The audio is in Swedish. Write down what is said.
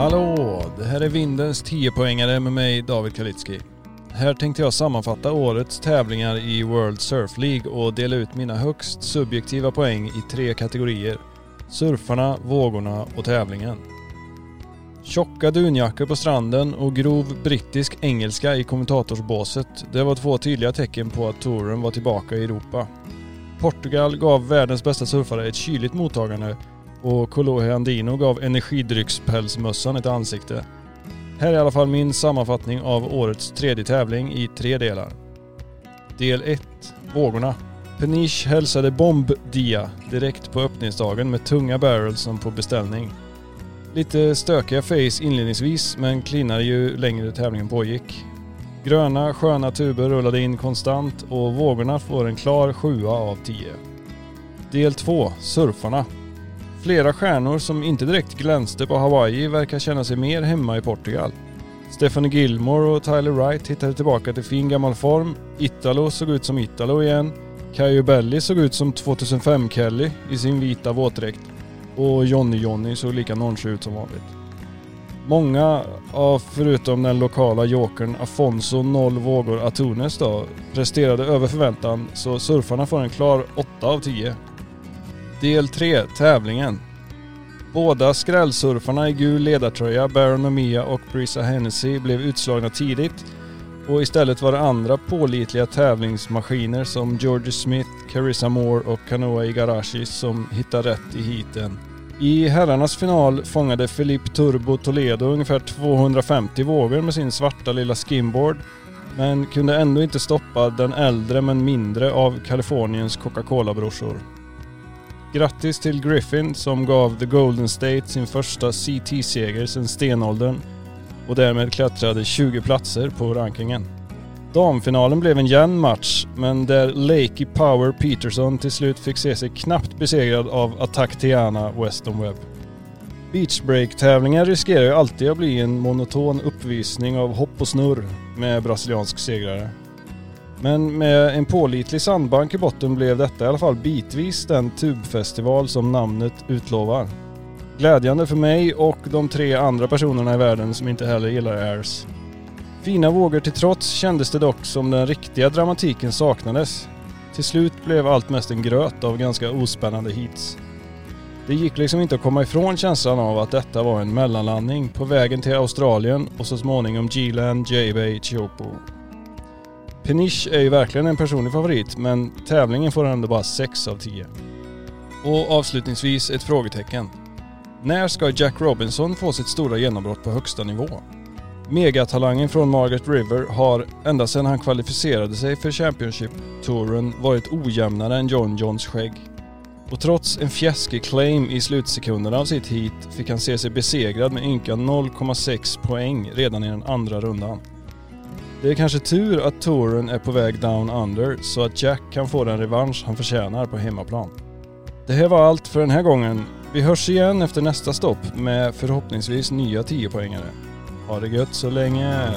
Hallå! Det här är Vindens 10-poängare med mig David Kalitski. Här tänkte jag sammanfatta årets tävlingar i World Surf League och dela ut mina högst subjektiva poäng i tre kategorier. Surfarna, vågorna och tävlingen. Tjocka dunjackor på stranden och grov brittisk engelska i kommentatorsbåset. Det var två tydliga tecken på att touren var tillbaka i Europa. Portugal gav världens bästa surfare ett kyligt mottagande och Kolohe Andino gav energidryckspälsmössan ett ansikte. Här är i alla fall min sammanfattning av årets tredje tävling i tre delar. Del 1. Vågorna. Peniche hälsade Bomb Dia direkt på öppningsdagen med tunga barrels som på beställning. Lite stökiga face inledningsvis men cleanade ju längre tävlingen pågick. Gröna sköna tuber rullade in konstant och vågorna får en klar 7 av 10. Del 2. Surfarna. Flera stjärnor som inte direkt glänste på Hawaii verkar känna sig mer hemma i Portugal. Stephanie Gilmore och Tyler Wright hittade tillbaka till fin gammal form. Italo såg ut som Italo igen. Caio Belli såg ut som 2005-Kelly i sin vita våtdräkt. Och Johnny-Johnny såg lika nonchalant ut som vanligt. Många av, förutom den lokala jokern Afonso Noll Vågor Atunes då, presterade över förväntan så surfarna får en klar 8 av 10. Del 3, tävlingen. Båda skrällsurfarna i gul ledartröja, Baron Mamiya och Brisa Hennessy, blev utslagna tidigt och istället var det andra pålitliga tävlingsmaskiner som George Smith, Carissa Moore och Kanoa Igarashi som hittade rätt i heaten. I herrarnas final fångade Felipe Turbo Toledo ungefär 250 vågor med sin svarta lilla skimboard men kunde ändå inte stoppa den äldre men mindre av Kaliforniens Coca-Cola-brorsor. Grattis till Griffin som gav The Golden State sin första CT-seger sedan stenåldern och därmed klättrade 20 platser på rankingen. Damfinalen blev en jämn match, men där Lakey Power Peterson till slut fick se sig knappt besegrad av Attack Tiana Weston Webb. Beachbreak-tävlingar riskerar ju alltid att bli en monoton uppvisning av hopp och snurr med brasiliansk segrare. Men med en pålitlig sandbank i botten blev detta i alla fall bitvis den tubfestival som namnet utlovar. Glädjande för mig och de tre andra personerna i världen som inte heller gillar airs. Fina vågor till trots kändes det dock som den riktiga dramatiken saknades. Till slut blev allt mest en gröt av ganska ospännande hits. Det gick liksom inte att komma ifrån känslan av att detta var en mellanlandning på vägen till Australien och så småningom G-land, J-Bay, Chiopo. Peniche är ju verkligen en personlig favorit men tävlingen får ändå bara 6 av 10. Och avslutningsvis ett frågetecken. När ska Jack Robinson få sitt stora genombrott på högsta nivå? Megatalangen från Margaret River har ända sedan han kvalificerade sig för Championship-touren varit ojämnare än John Johns skägg. Och trots en fjäskig claim i slutsekunderna av sitt heat fick han se sig besegrad med ynka 0,6 poäng redan i den andra rundan. Det är kanske tur att touren är på väg down under så att Jack kan få den revansch han förtjänar på hemmaplan. Det här var allt för den här gången. Vi hörs igen efter nästa stopp med förhoppningsvis nya 10-poängare. Ha det gött så länge!